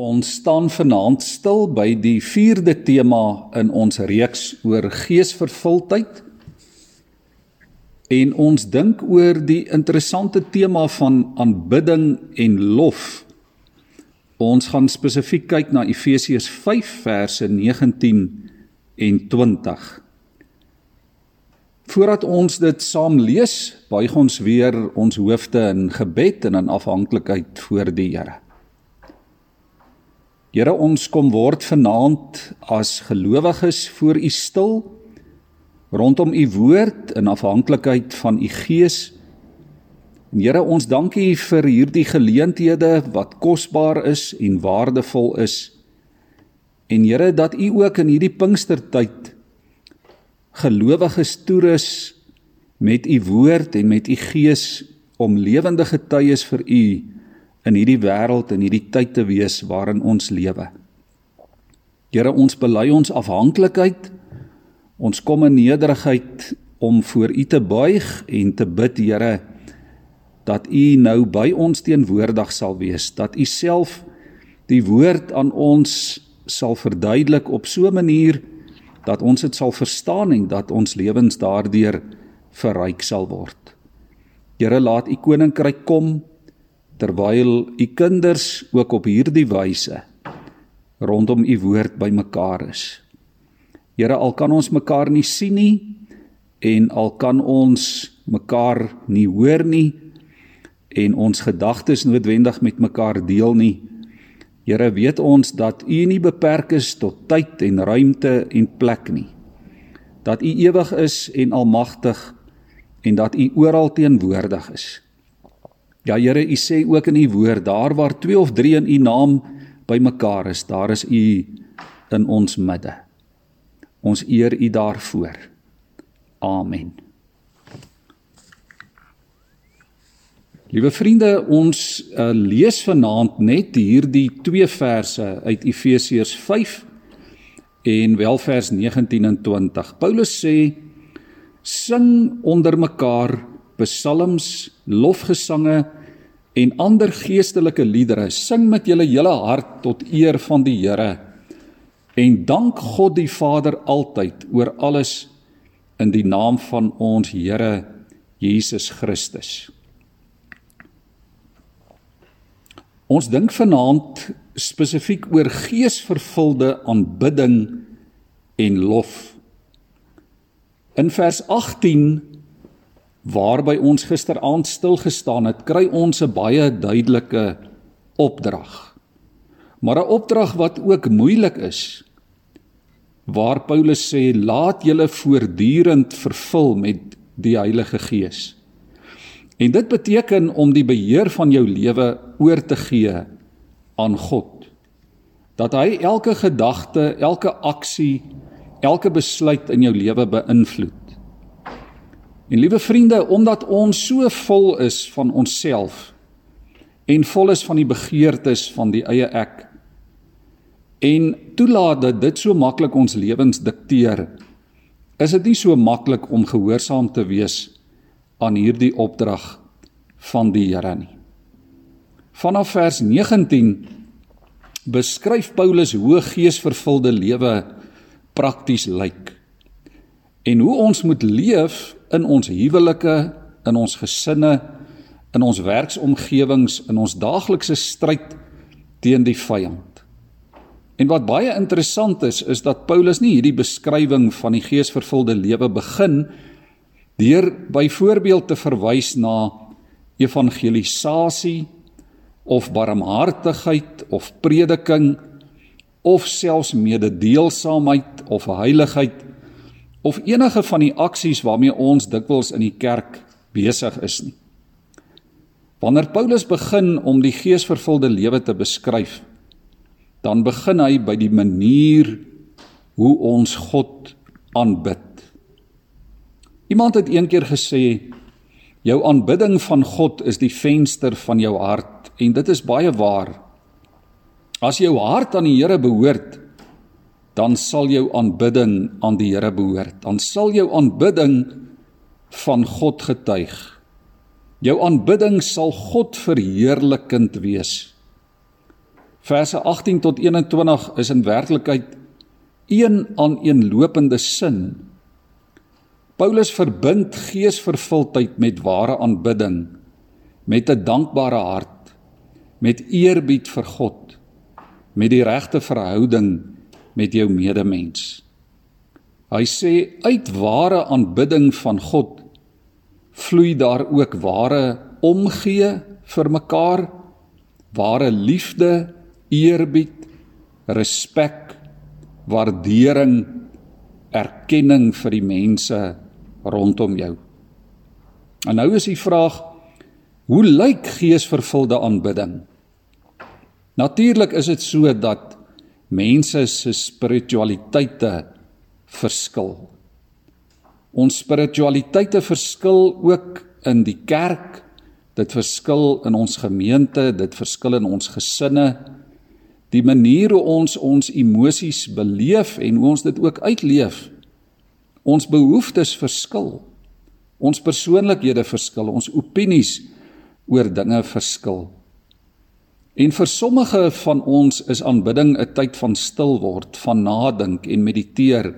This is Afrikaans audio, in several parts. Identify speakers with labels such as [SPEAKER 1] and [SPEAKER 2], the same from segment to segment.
[SPEAKER 1] Ons staan vanaand stil by die 4de tema in ons reeks oor geesvervuldheid. En ons dink oor die interessante tema van aanbidding en lof. Ons gaan spesifiek kyk na Efesiërs 5 verse 19 en 20. Voordat ons dit saam lees, buig ons weer ons hoofde in gebed en in afhanklikheid voor die Here. Here ons kom word vanaand as gelowiges voor U stil rondom U woord in afhanklikheid van U Gees. Here ons dankie vir hierdie geleenthede wat kosbaar is en waardevol is. En Here dat U ook in hierdie Pinkstertyd gelowiges toerus met U woord en met U Gees om lewende getuies vir U in hierdie wêreld en hierdie tyd te wees waarin ons lewe. Here, ons bely ons afhanklikheid. Ons kom in nederigheid om voor U te buig en te bid, Here, dat U nou by ons teenwoordig sal wees, dat U self die woord aan ons sal verduidelik op so 'n manier dat ons dit sal verstaan en dat ons lewens daardeur verryk sal word. Here, laat U koninkryk kom terwyl u kinders ook op hierdie wyse rondom u woord bymekaar is. Here, al kan ons mekaar nie sien nie en al kan ons mekaar nie hoor nie en ons gedagtes noodwendig met mekaar deel nie. Here, weet ons dat u nie beperk is tot tyd en ruimte en plek nie. Dat u ewig is en almagtig en dat u oral teenwoordig is. Ja Here, U sê ook in U woord, daar waar 2 of 3 in U naam bymekaar is, daar is U in ons midde. Ons eer U daarvoor. Amen. Liewe vriende, ons uh, lees vanaand net hierdie twee verse uit Efesiërs 5 en wel vers 19 en 20. Paulus sê: "Sing onder mekaar psalms, lofgesange en ander geestelike liedere. Sing met julle hele hart tot eer van die Here en dank God die Vader altyd oor alles in die naam van ons Here Jesus Christus. Ons dink vanaand spesifiek oor geesvervulde aanbidding en lof. In vers waarby ons gisteraand stil gestaan het, kry ons 'n baie duidelike opdrag. Maar 'n opdrag wat ook moeilik is. Waar Paulus sê, "Laat julle voortdurend vervul met die Heilige Gees." En dit beteken om die beheer van jou lewe oor te gee aan God. Dat hy elke gedagte, elke aksie, elke besluit in jou lewe beïnvloed. En liewe vriende, omdat ons so vol is van onsself en vol is van die begeertes van die eie ek en toelaat dat dit so maklik ons lewens dikteer, is dit nie so maklik om gehoorsaam te wees aan hierdie opdrag van die Here nie. Vanaf vers 19 beskryf Paulus hoe geesvervulde lewe prakties lyk en hoe ons moet leef in ons huwelike, in ons gesinne, in ons werksomgewings, in ons daaglikse stryd teen die vyand. En wat baie interessant is, is dat Paulus nie hierdie beskrywing van die geesvervulde lewe begin deur byvoorbeeld te verwys na evangelisasie of barmhartigheid of prediking of selfs mededeelsaamheid of heiligheid of enige van die aksies waarmee ons dikwels in die kerk besig is nie. Wanneer Paulus begin om die geesvervulde lewe te beskryf, dan begin hy by die manier hoe ons God aanbid. Iemand het eendag gesê jou aanbidding van God is die venster van jou hart en dit is baie waar. As jou hart aan die Here behoort, dan sal jou aanbidding aan die Here behoort. Dan sal jou aanbidding van God getuig. Jou aanbidding sal God verheerlikend wees. Verse 18 tot 21 is in werklikheid een aan een lopende sin. Paulus verbind geesvervuldheid met ware aanbidding, met 'n dankbare hart, met eerbied vir God, met die regte verhouding met jou medemens. Hy sê uit ware aanbidding van God vloei daar ook ware omgee vir mekaar, ware liefde, eerbied, respek, waardering, erkenning vir die mense rondom jou. En nou is die vraag: hoe lyk geesvervulde aanbidding? Natuurlik is dit so dat mense se spiritualiteite verskil. Ons spiritualiteite verskil ook in die kerk. Dit verskil in ons gemeente, dit verskil in ons gesinne. Die manier hoe ons ons emosies beleef en hoe ons dit ook uitleef. Ons behoeftes verskil. Ons persoonlikhede verskil, ons opinies oor dinge verskil. En vir sommige van ons is aanbidding 'n tyd van stil word, van nadink en mediteer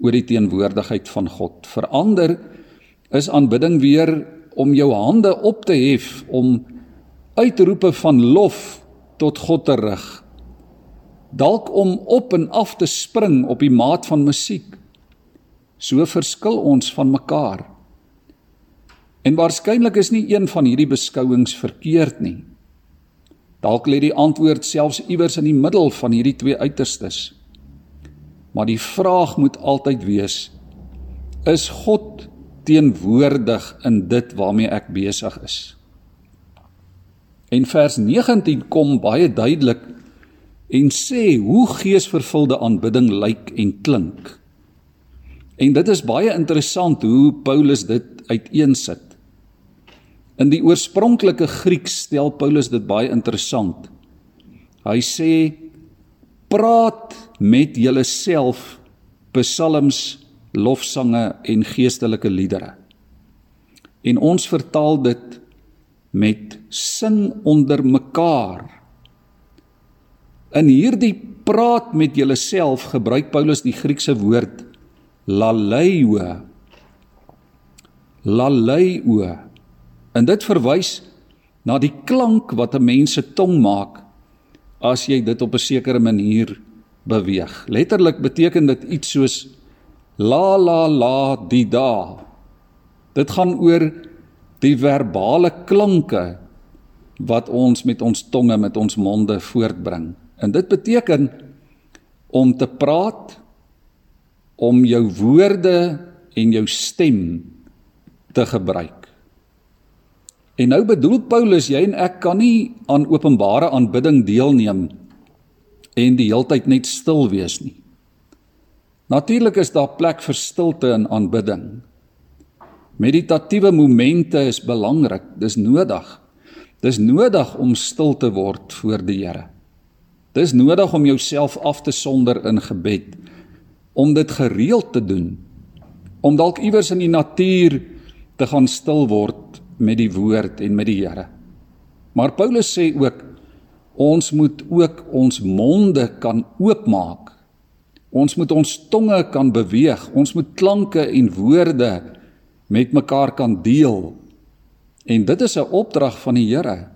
[SPEAKER 1] oor die teenwoordigheid van God. Vir ander is aanbidding weer om jou hande op te hef om uitroepe van lof tot God te rig. Dalk om op en af te spring op die maat van musiek. So verskil ons van mekaar. En waarskynlik is nie een van hierdie beskouings verkeerd nie. Dalk lê die antwoord selfs iewers in die middel van hierdie twee uiterstes. Maar die vraag moet altyd wees: is God teenwoordig in dit waarmee ek besig is? En vers 19 kom baie duidelik en sê hoe geesvervulde aanbidding lyk en klink. En dit is baie interessant hoe Paulus dit uiteensit. In die oorspronklike Grieks stel Paulus dit baie interessant. Hy sê praat met julleself psalms, lofsange en geestelike liedere. En ons vertaal dit met sing onder mekaar. In hierdie praat met julleself gebruik Paulus die Griekse woord laleio. Laleio. En dit verwys na die klank wat 'n mens se tong maak as jy dit op 'n sekere manier beweeg. Letterlik beteken dit iets soos la la la di da. Dit gaan oor die verbale klanke wat ons met ons tonge met ons monde voortbring. En dit beteken om te praat om jou woorde en jou stem te gebruik. En nou bedoel Paulus jy en ek kan nie aan openbare aanbidding deelneem en die heeltyd net stil wees nie. Natuurlik is daar plek vir stilte en aanbidding. Meditatiewe momente is belangrik, dis nodig. Dis nodig om stil te word voor die Here. Dis nodig om jouself af te sonder in gebed, om dit gereeld te doen. Om dalk iewers in die natuur te gaan stil word met die woord en met die Here. Maar Paulus sê ook Ons moet ook ons monde kan oopmaak. Ons moet ons tonge kan beweeg. Ons moet klanke en woorde met mekaar kan deel. En dit is 'n opdrag van die Here.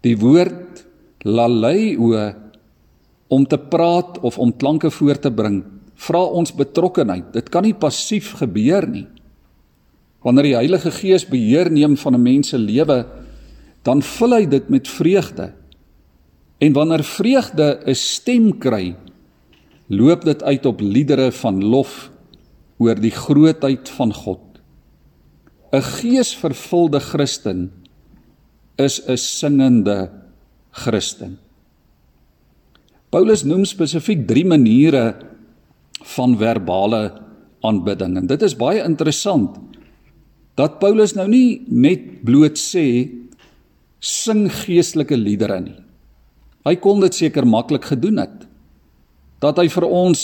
[SPEAKER 1] Die woord laleio om te praat of om klanke voor te bring, vra ons betrokkenheid. Dit kan nie passief gebeur nie. Wanneer die Heilige Gees beheer neem van 'n mens se lewe, dan vul hy dit met vreugde. En wanneer vreugde 'n stem kry, loop dit uit op liedere van lof oor die grootheid van God. 'n Geesvervulde Christen is 'n singende Christen. Paulus noem spesifiek 3 maniere van verbale aanbidding en dit is baie interessant dat Paulus nou nie net bloot sê sing geestelike liedere nie. Hy kon dit seker maklik gedoen het. Dat hy vir ons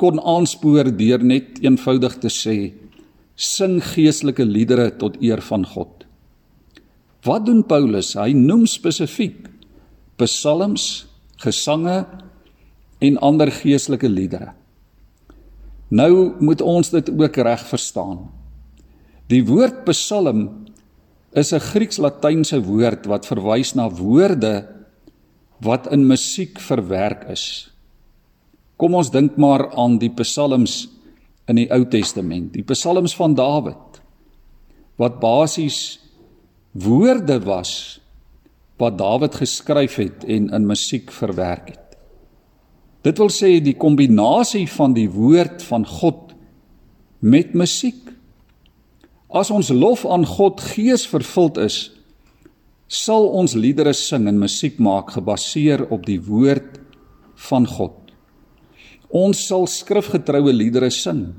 [SPEAKER 1] kon aanspoor deur net eenvoudig te sê sing geestelike liedere tot eer van God. Wat doen Paulus? Hy noem spesifiek psalms, gesange en ander geestelike liedere. Nou moet ons dit ook reg verstaan. Die woord psalm is 'n Grieks-Latynse woord wat verwys na woorde wat in musiek verwerk is. Kom ons dink maar aan die psalms in die Ou Testament, die psalms van Dawid wat basies woorde was wat Dawid geskryf het en in musiek verwerk het. Dit wil sê die kombinasie van die woord van God met musiek. As ons lof aan God geesvervuld is, sal ons liedere sing en musiek maak gebaseer op die woord van God. Ons sal skrifgetroue liedere sing.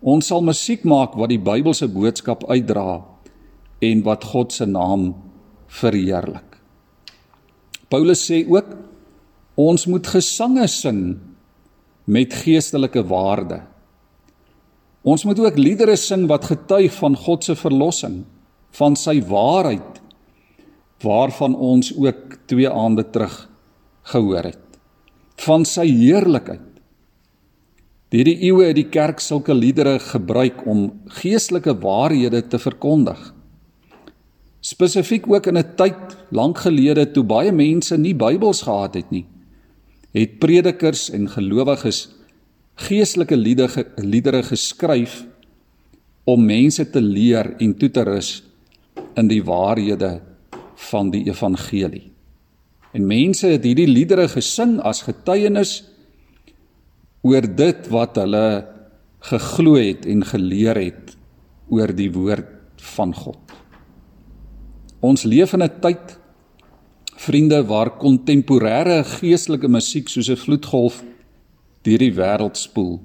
[SPEAKER 1] Ons sal musiek maak wat die Bybelse boodskap uitdra en wat God se naam verheerlik. Paulus sê ook ons moet gesange sing met geestelike waarde. Ons moet ook liedere sing wat getuig van God se verlossing, van sy waarheid waarvan ons ook twee aande terug gehoor het, van sy heerlikheid. Deur die eeue het die kerk sulke liedere gebruik om geestelike waarhede te verkondig. Spesifiek ook in 'n tyd lank gelede toe baie mense nie Bybels gehad het nie, het predikers en gelowiges geestelike liedere liedere geskryf om mense te leer en toe te rus in die waarhede van die evangelie. En mense het hierdie liedere gesing as getuienis oor dit wat hulle geglo het en geleer het oor die woord van God. Ons leef in 'n tyd vriende waar kontemporêre geestelike musiek soos 'n vloedgolf deur die wêreld spoel.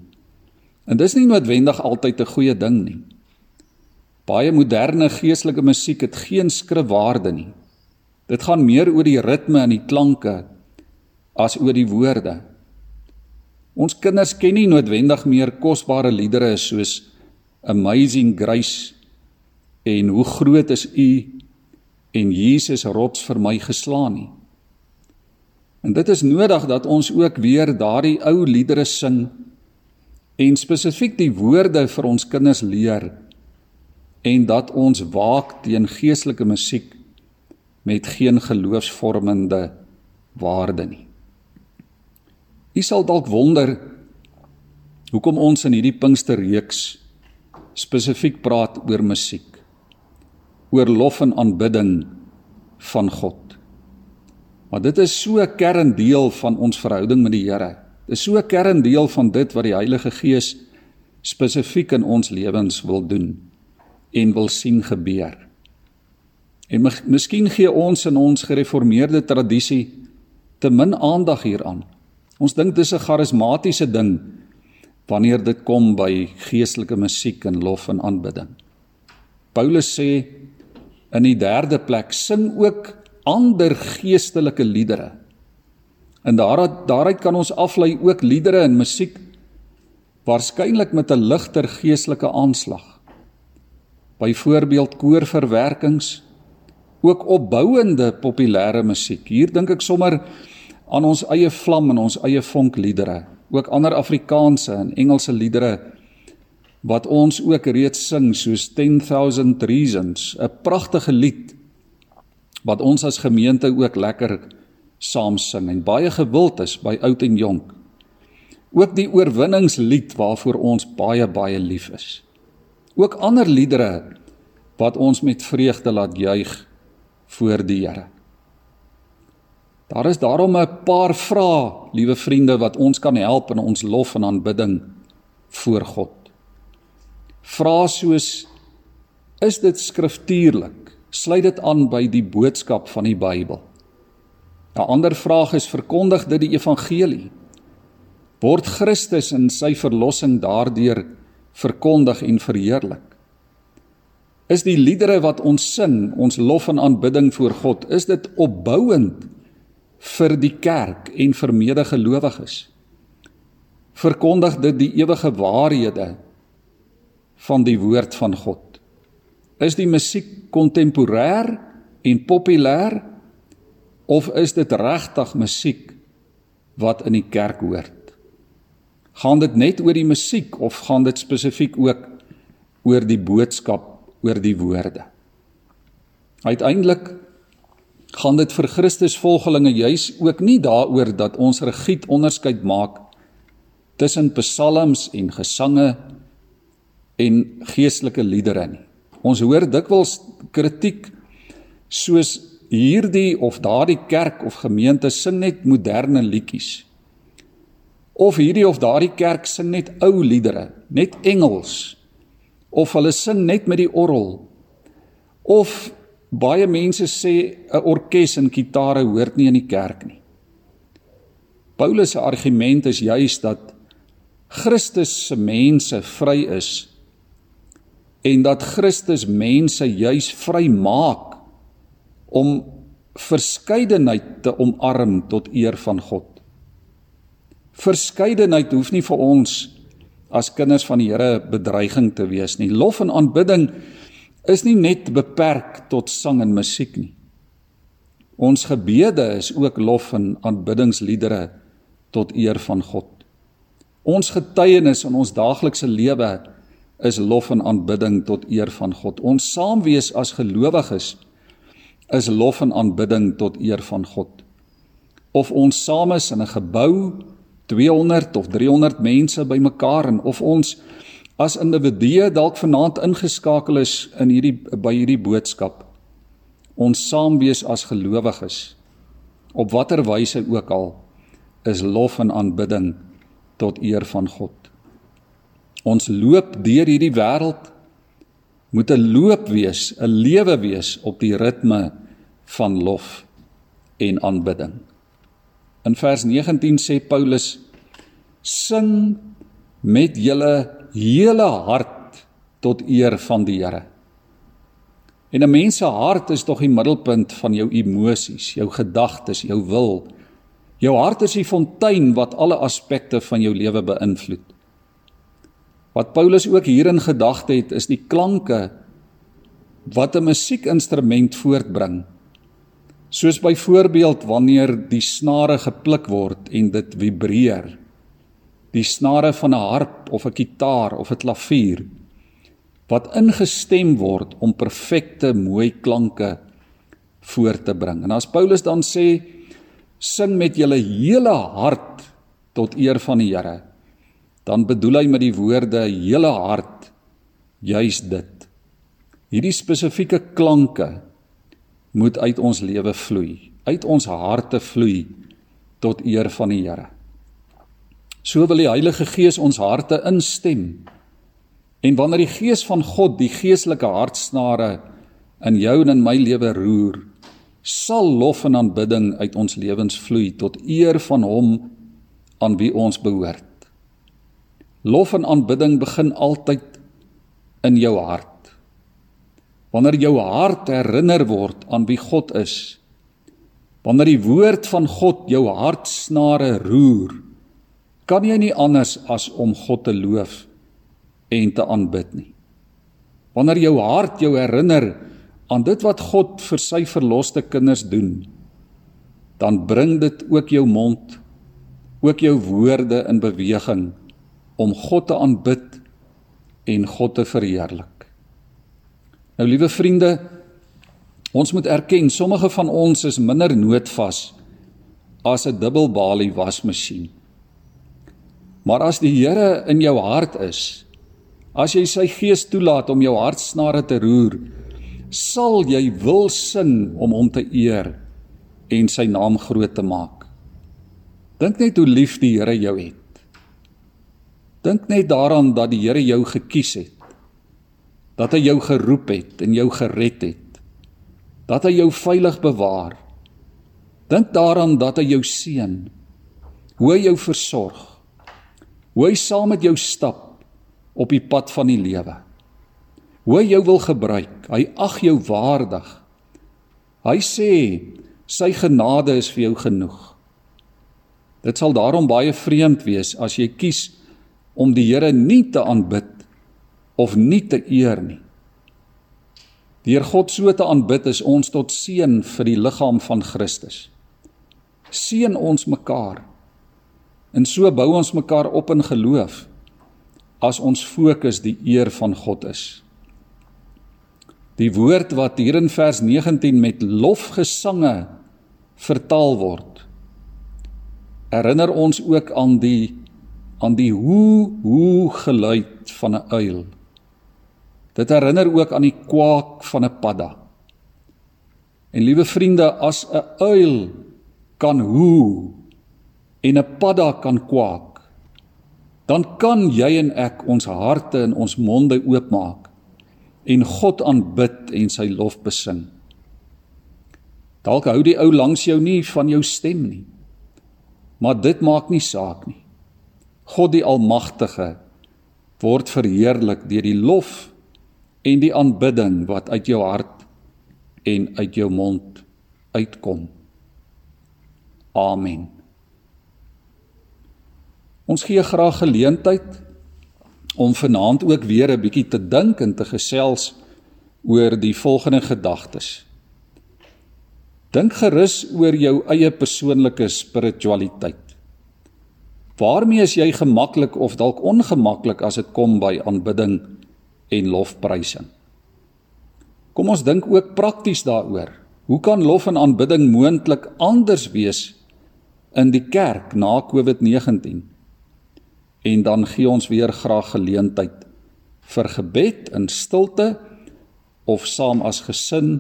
[SPEAKER 1] En dis nie noodwendig altyd 'n goeie ding nie. Baie moderne geestelike musiek het geen skrifwaarde nie. Dit gaan meer oor die ritme en die klanke as oor die woorde. Ons kinders ken nie noodwendig meer kosbare liedere soos Amazing Grace en Hoe groot is U en Jesus rots vir my geslaan nie. En dit is nodig dat ons ook weer daardie ou liedere sing en spesifiek die woorde vir ons kinders leer en dat ons waak teen geestelike musiek met geen geloofsvormende waarde nie. U sal dalk wonder hoekom ons in hierdie Pinksterreeks spesifiek praat oor musiek oor lof en aanbidding van God. Maar dit is so 'n kerndeel van ons verhouding met die Here. Dit is so 'n kerndeel van dit wat die Heilige Gees spesifiek in ons lewens wil doen en wil sien gebeur. En miskien gee ons in ons gereformeerde tradisie te min aandag hieraan. Ons dink dis 'n charismatiese ding wanneer dit kom by geestelike musiek en lof en aanbidding. Paulus sê In die derde plek sing ook ander geestelike liedere. En daaruit daaruit kan ons aflei ook liedere en musiek waarskynlik met 'n ligter geestelike aanslag. Byvoorbeeld koorverwerkings, ook opbouende populêre musiek. Hier dink ek sommer aan ons eie vlam en ons eie vonkliedere, ook ander Afrikaanse en Engelse liedere wat ons ook reeds sing soos 10000 reasons 'n pragtige lied wat ons as gemeente ook lekker saam sing en baie gewild is by oud en jonk. Ook die oorwinningslied waarvoor ons baie baie lief is. Ook ander liedere wat ons met vreugde laat juig voor die Here. Daar is daarom 'n paar vrae liewe vriende wat ons kan help in ons lof en aanbidding voor God. Vra soos is dit skriftuurlik? Sluit dit aan by die boodskap van die Bybel. 'n Ander vraag is verkondig dit die evangelie? Word Christus en sy verlossing daardeur verkondig en verheerlik? Is die liedere wat ons sing, ons lof en aanbidding voor God, is dit opbouend vir die kerk en vir medegelowiges? Verkondig dit die ewige waarhede van die woord van God? Is die musiek kontemporêr en populêr Of is dit regtig musiek wat in die kerk hoort? Gaan dit net oor die musiek of gaan dit spesifiek ook oor die boodskap, oor die woorde? Uiteindelik gaan dit vir Christusvolgelinge juis ook nie daaroor dat ons regiet onderskeid maak tussen psalms en gesange en geestelike liedere nie. Ons hoor dikwels kritiek soos hierdie of daardie kerk of gemeente sing net moderne liedjies. Of hierdie of daardie kerk sing net ou liedere, net Engels. Of hulle sing net met die orgel. Of baie mense sê 'n orkes en gitare hoort nie in die kerk nie. Paulus se argument is juis dat Christus se mense vry is en dat Christus mense juis vry maak om verskeidenheid te omarm tot eer van God. Verskeidenheid hoef nie vir ons as kinders van die Here bedreiging te wees nie. Lof en aanbidding is nie net beperk tot sang en musiek nie. Ons gebede is ook lof en aanbiddingsliedere tot eer van God. Ons getuienis in ons daaglikse lewe is lof en aanbidding tot eer van God. Ons saamwees as gelowiges is lof en aanbidding tot eer van God. Of ons saam is in 'n gebou 200 of 300 mense bymekaar en of ons as individue dalk vanaand ingeskakel is in hierdie by hierdie boodskap. Ons saam wees as gelowiges op watter wyse ook al is lof en aanbidding tot eer van God. Ons loop deur hierdie wêreld moet 'n loop wees, 'n lewe wees op die ritme van lof en aanbidding. In vers 19 sê Paulus: Sing met julle hele hart tot eer van die Here. En 'n mens se hart is tog die middelpunt van jou emosies, jou gedagtes, jou wil. Jou hart is die fontein wat alle aspekte van jou lewe beïnvloed. Wat Paulus ook hierin gedagte het, is die klanke wat 'n musiekinstrument voortbring. Soos byvoorbeeld wanneer die snare gepluk word en dit vibreer. Die snare van 'n harp of 'n kitaar of 'n klavier wat ingestem word om perfekte mooi klanke voor te bring. En as Paulus dan sê sing met julle hele hart tot eer van die Here dan bedoel hy met die woorde hele hart juis dit. Hierdie spesifieke klanke moet uit ons lewe vloei, uit ons harte vloei tot eer van die Here. So wil die Heilige Gees ons harte instem. En wanneer die Gees van God die geestelike hartsnare in jou en in my lewe roer, sal lof en aanbidding uit ons lewens vloei tot eer van hom aan wie ons behoort. Lof en aanbidding begin altyd in jou hart. Wanneer jou hart herinner word aan wie God is, wanneer die woord van God jou hartsnare roer, kan jy nie anders as om God te loof en te aanbid nie. Wanneer jou hart jou herinner aan dit wat God vir sy verloste kinders doen, dan bring dit ook jou mond, ook jou woorde in beweging om God te aanbid en God te verheerlik. Nou liewe vriende, ons moet erken sommige van ons is minder noodvas as 'n dubbelbalie wasmasjien. Maar as die Here in jou hart is, as jy sy gees toelaat om jou hartsnare te roer, sal jy wil sin om hom te eer en sy naam groot te maak. Dink net hoe lief die Here jou het. Dink net daaraan dat die Here jou gekies het. Dat hy jou geroep het en jou gered het. Dat hy jou veilig bewaar. Dink daaraan dat hy jou seën. Hoe hy jou versorg. Hoe hy saam met jou stap op die pad van die lewe. Hoe hy jou wil gebruik. Hy ag jou waardig. Hy sê sy genade is vir jou genoeg. Dit sal daarom baie vreemd wees as jy kies om die Here nie te aanbid of nie te eer nie. Deur God so te aanbid is ons tot seën vir die liggaam van Christus. Seën ons mekaar. En so bou ons mekaar op in geloof as ons fokus die eer van God is. Die woord wat hier in vers 19 met lofgesange vertaal word herinner ons ook aan die aan die hoe hoe geluid van 'n uil. Dit herinner ook aan die kwak van 'n padda. En liewe vriende, as 'n uil kan hoe en 'n padda kan kwak, dan kan jy en ek ons harte en ons monde oopmaak en God aanbid en sy lof besing. Dalk hou die ou langs jou nie van jou stem nie. Maar dit maak nie saak nie. God die Almagtige word verheerlik deur die lof en die aanbidding wat uit jou hart en uit jou mond uitkom. Amen. Ons gee graag geleentheid om vanaand ook weer 'n bietjie te dink en te gesels oor die volgende gedagtes. Dink gerus oor jou eie persoonlike spiritualiteit. Waarmee is jy gemaklik of dalk ongemaklik as dit kom by aanbidding en lofprysing? Kom ons dink ook prakties daaroor. Hoe kan lof en aanbidding moontlik anders wees in die kerk na COVID-19? En dan gee ons weer graag geleentheid vir gebed in stilte of saam as gesin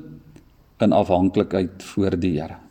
[SPEAKER 1] in afhanklikheid voor die Here.